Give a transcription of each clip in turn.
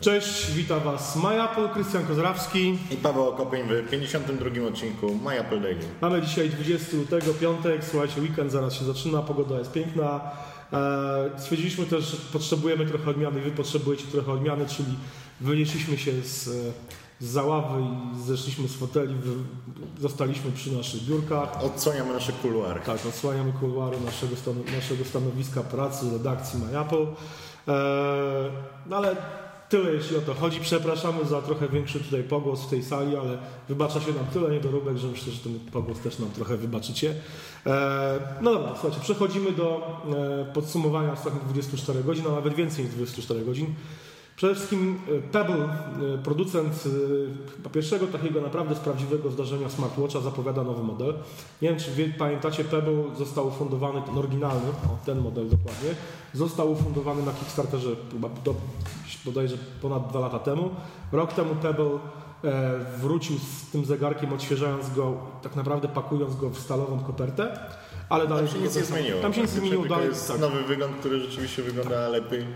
Cześć, witam Was MyApple, Krystian Kozrawski. I Paweł Okopień w 52 odcinku My Apple Daily. Mamy dzisiaj 20 lutego, piątek, słuchajcie, weekend zaraz się zaczyna, pogoda jest piękna. E, stwierdziliśmy też, że potrzebujemy trochę odmiany, Wy potrzebujecie trochę odmiany, czyli wynieśliśmy się z, z załawy i zeszliśmy z foteli, zostaliśmy przy naszych biurkach. Odsłaniamy nasze kuluary. Tak, odsłaniamy kuluary naszego, naszego stanowiska pracy, redakcji MyApple. E, no ale tyle jeśli o to chodzi. Przepraszamy za trochę większy tutaj pogłos w tej sali, ale wybacza się nam tyle niedoróbek, że myślę, że ten pogłos też nam trochę wybaczycie. E, no dobra, słuchajcie, przechodzimy do e, podsumowania ostatnich 24 godzin, a nawet więcej niż 24 godzin. Przede wszystkim e, Pebble, e, producent e, pierwszego takiego naprawdę prawdziwego zdarzenia smartwatcha, zapowiada nowy model. Nie wiem, czy wie, pamiętacie, Pebble został ufundowany, ten oryginalny, o, ten model dokładnie, został ufundowany na Kickstarterze chyba do, bodajże ponad dwa lata temu. Rok temu Pebble wrócił z tym zegarkiem, odświeżając go, tak naprawdę pakując go w stalową kopertę, ale dalej Tam się nic nie zmieniło. Tam się nic nie zmieniło Tylko dalej. jest tak. nowy wygląd, który rzeczywiście wygląda lepiej.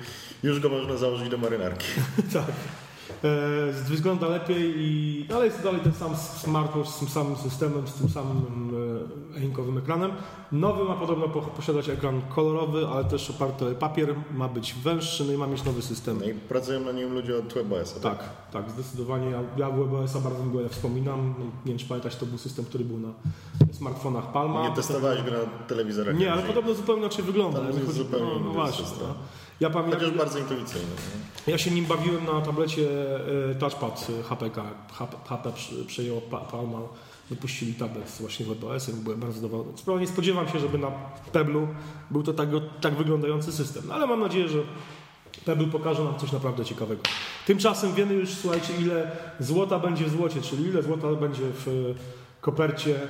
Już go można założyć do marynarki. tak. E, wygląda lepiej, i, ale jest dalej ten sam smartwatch z tym samym systemem, z tym samym e-inkowym ekranem. Nowy ma podobno po- posiadać ekran kolorowy, ale też oparty o papier, ma być węższy, no i ma mieć nowy system. No i pracują na nim ludzie od WebOS-a. Tak, tak, zdecydowanie. Ja, ja WebOS-a bardzo mgłę wspominam. No, Nie wiem, czy pamiętać, to był system, który był na smartfonach Palma. Nie testowałeś go na telewizorach. Nie, ale podobno zupełnie inaczej wygląda. Tam jest chodzi- zupełnie no, no właśnie. system. No. Ja pamiętam, Chociaż bardzo intuicyjny. Ja się nim bawiłem na tablecie e, touchpad e, HPK. HP, HP przejęło Pa- Palma, wypuścili tablet z właśnie WebOS-em, byłem bardzo zadowolony. Sprawnie nie spodziewam się, żeby na Peblu był to tak, tak wyglądający system, no, ale mam nadzieję, że Pebble pokaże nam coś naprawdę ciekawego. Tymczasem wiemy już, słuchajcie, ile złota będzie w złocie, czyli ile złota będzie w e, kopercie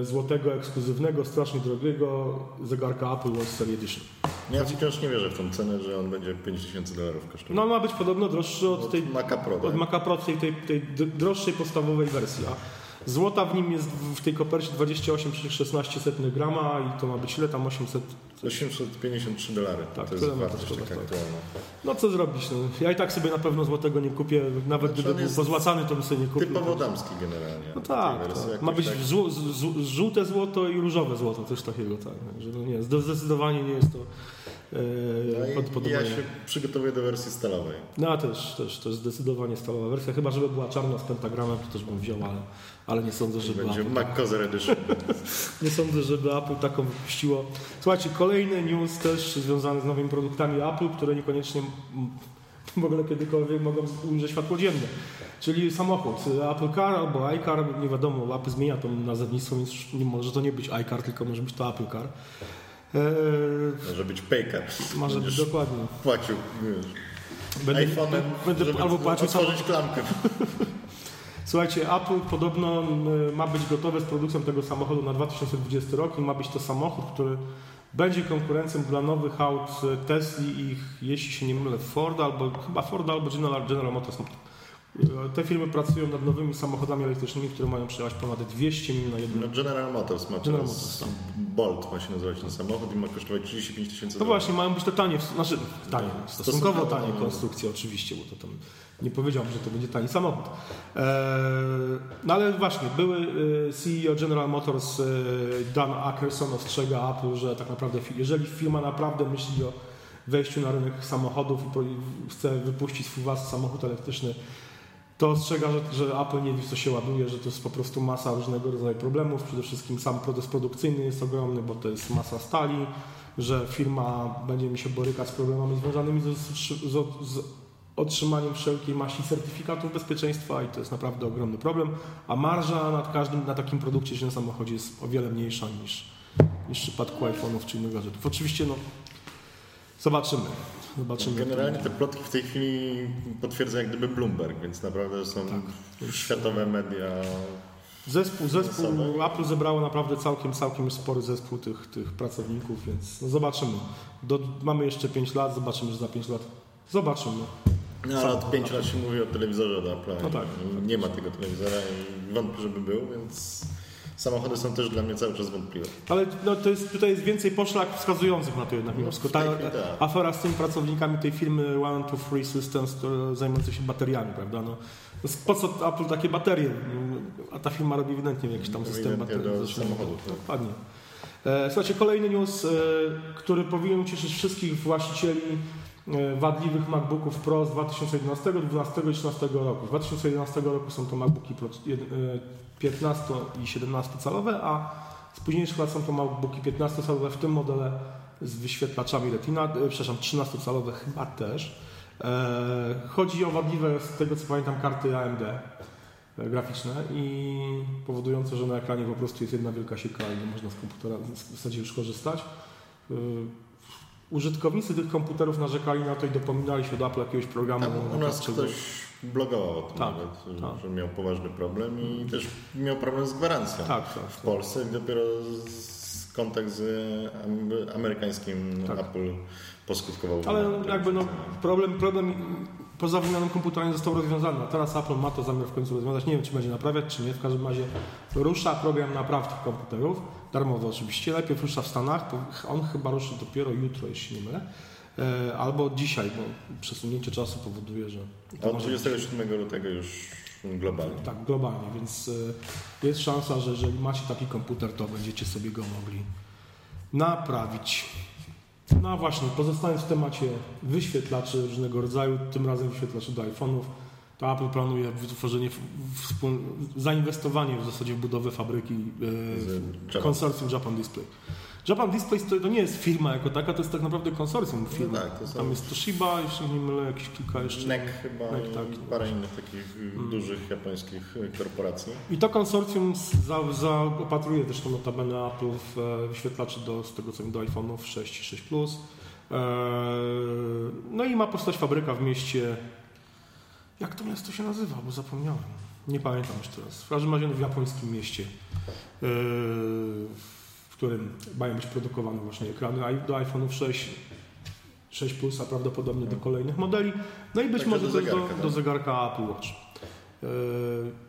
e, złotego, ekskluzywnego, strasznie drogiego zegarka Apple Watch Series Edition. Ja wciąż nie wierzę w tą cenę, że on będzie 5000 dolarów kosztował. No ma być podobno droższy od tej Maca Pro, tak? od Maca Pro, tej, tej, tej droższej podstawowej wersji. A złota w nim jest w tej kopercie 28,16 grama i to ma być ile tam 800. 853 dolary. Tak, to jest wartość taka tak. aktualna. No co zrobić? No. Ja i tak sobie na pewno złotego nie kupię. Nawet Znaczy, gdyby był pozłacany, to bym sobie nie kupił. Typowo damski generalnie. No tak, tak. ma być tak- żół- z- z- żółte złoto i różowe złoto, coś takiego. Tak. Że no nie, zdecydowanie nie jest to No e, ja się przygotowuję do wersji stalowej. No a też, też, też zdecydowanie stalowa wersja, chyba żeby była czarna z pentagramem, to też bym wziął, ale, ale nie sądzę, żeby Będzie Apple, Edition. nie sądzę, żeby Apple taką wypuściło. Słuchajcie, kolejny news też związany z nowymi produktami Apple, które niekoniecznie w ogóle kiedykolwiek mogą ujrzeć światło dzienne. Czyli samochód Apple Car albo iCar, nie wiadomo, Apple zmienia to nazewnictwo, więc nie może to nie być iCar, tylko może być to Apple Car. Eee, Może być paycard. może być dokładnie. płacił wiesz, Będę, iPhone'em, będę żeby albo płacił sam, otworzyć klamkę. Słuchajcie, Apple podobno ma być gotowe z produkcją tego samochodu na 2020 rok i ma być to samochód, który będzie konkurencją dla nowych aut y, Tesli i ich, jeśli się nie mylę, Ford albo chyba Ford albo General, General Motors. Y, Te firmy pracują nad nowymi samochodami elektrycznymi, które mają przejechać ponad 200 mil na jednym. No General Motors ma General Motors, tak. Bolt ma się nazywać ten samochód i ma kosztować 35 tysięcy No właśnie, mają być to tanie, znaczy tanie, stosunkowo Stosunkowo, tanie konstrukcje oczywiście, bo to tam nie powiedziałbym, że to będzie tani samochód. Eee, no ale właśnie, były e, CEO General Motors e, Dan Ackerson ostrzega Apple, że tak naprawdę jeżeli firma naprawdę myśli o wejściu na rynek samochodów i chce wypuścić swój własny samochód elektryczny, to ostrzega, że, że Apple nie wie, co się ładuje, że to jest po prostu masa różnego rodzaju problemów. Przede wszystkim sam proces produkcyjny jest ogromny, bo to jest masa stali, że firma będzie mi się borykać z problemami związanymi z, z, z otrzymaniem wszelkiej maści certyfikatów bezpieczeństwa i to jest naprawdę ogromny problem, a marża nad każdym, na takim produkcie czy na samochodzie jest o wiele mniejsza niż, niż w przypadku iPhone'ów czy innych gadżetów. Oczywiście no, zobaczymy. Zobaczymy Generalnie te plotki w tej chwili potwierdza jak gdyby Bloomberg, więc naprawdę są Tak. światowe media. Zespół, zespół. Apple zebrało naprawdę całkiem, całkiem spory zespół tych, tych pracowników, więc no zobaczymy. Do, mamy jeszcze 5 lat, zobaczymy, że za 5 lat zobaczymy. No ale od 5 lat się mówi o telewizorze od Apple'a. No tak. Nie ma tego telewizora i wątpię, żeby był, więc Samochody są też dla mnie cały czas wątpliwe. Ale no, to jest, tutaj jest więcej poszlak wskazujących na to jednak mimo wszystko. Ta tej chwili tak. afera z tymi pracownikami tej firmy One to Free Systems, zajmujące się bateriami, prawda? No, po co Apple takie baterie? A ta firma robi ewidentnie jakiś tam system baterii. do samochodów, tak. Dokładnie. E, Słuchajcie, kolejny news, e, który powinien ucieszyć wszystkich właścicieli wadliwych MacBooków Pro z 2011, 12 i 13 roku. Z 2011 roku są to MacBooki Pro jed- e, 15 i 17 calowe, a z późniejszych lat są to MacBooki 15 calowe, w tym modele z wyświetlaczami Retina, e, przepraszam, 13 calowe chyba też. E, Chodzi o wadliwe, z tego co pamiętam, karty AMD e, graficzne i powodujące, że na ekranie po prostu jest jedna wielka sieka i nie można z komputera w zasadzie już korzystać. Użytkownicy tych komputerów narzekali na to i dopominali się od Apple jakiegoś programu. Tam u nas ktoś blogował o tym Tak, nawet, tak. że miał poważny problem i też miał problem z gwarancją. Tak, tak. W Polsce dopiero z kontakt z am- amerykańskim Tak. Apple poskutkował. Ale jakby no, problem, problem poza wymianą komputera nie został rozwiązany. A teraz Apple ma to zamiar w końcu rozwiązać. Nie wiem, czy będzie naprawiać, czy nie. W każdym razie rusza program napraw tych komputerów. Darmowo oczywiście. Najpierw rusza w Stanach. bo On chyba ruszy dopiero jutro, jeśli nie mylę. E, Albo dzisiaj, bo przesunięcie czasu powoduje, że... A od 27 lutego już globalnie. Tak, globalnie, więc e, jest szansa, że jeżeli macie taki komputer, to będziecie sobie go mogli naprawić. No właśnie, pozostając w temacie wyświetlaczy różnego rodzaju, tym razem wyświetlaczy do iPhone'ów, to Apple planuje wytworzenie, wspól- zainwestowanie w zasadzie w budowę fabryki e, Japan. konsorcjum Japan Display. Japan Display to, nie jest firma jako taka, to jest tak naprawdę konsorcjum firm. No tak, Tam jest Toshiba, jeszcze nie mylę, jakieś kilka jeszcze. NEC chyba NEC, i tak. parę innych takich y, dużych japońskich y, korporacji. I to konsorcjum za, zaopatruje zresztą notabene Apple w e, wyświetlaczy do, z tego co wiem, do iPhone'ów 6 i 6 Plus. E, No i ma powstać fabryka w mieście. Jak to miasto się nazywa? Bo zapomniałem. Nie pamiętam już teraz. W każdym razie w japońskim mieście, e, w którym mają być produkowane właśnie ekrany do iPhone'ów 6, 6 Plus, a prawdopodobnie do kolejnych modeli. No i być Także może do też do, zegarka, tak? do zegarka Apple Watch. E,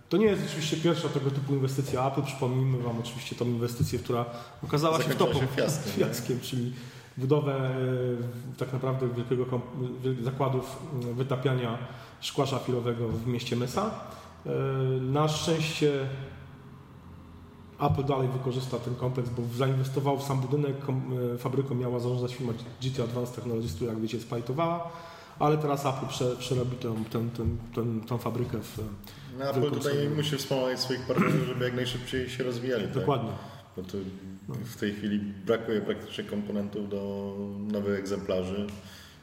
To nie jest oczywiście pierwsza tego typu inwestycja Apple. Przypomnijmy Wam oczywiście tą inwestycję, która okazała się wtopą, się fiaskiem, fiaskiem, czyli budowę e, tak naprawdę wielkiego zakładów wytapiania szkła szafirowego w mieście Mesa. E, Na szczęście Apple dalej wykorzysta ten kompleks, bo zainwestował w sam budynek. E, Fabryką miała zarządzać firma GT Advanced Technologies, która jak wiecie splajtowała, ale teraz Apple prze, przerobi tę, tę, tę, tę, fabrykę w... No, Apple tutaj sobie- musi wspomagać swoich partnerów, żeby jak najszybciej się rozwijali. Tak? Dokładnie. Bo to w tej chwili brakuje praktycznie komponentów do nowych egzemplarzy.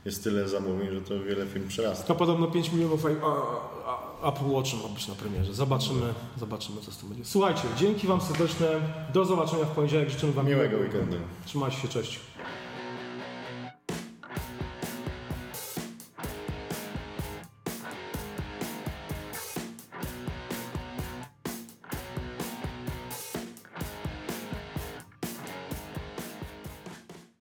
Jest tyle zamówień, że to wiele firm przerasta. To podobno 5 milionów Apple Watch ma być na premierze. Zobaczymy, zobaczymy co z tym będzie. Słuchajcie, dzięki Wam serdeczne. Do zobaczenia w poniedziałek. Życzymy Wam Miłego weekendu. Trzymajcie się, cześć.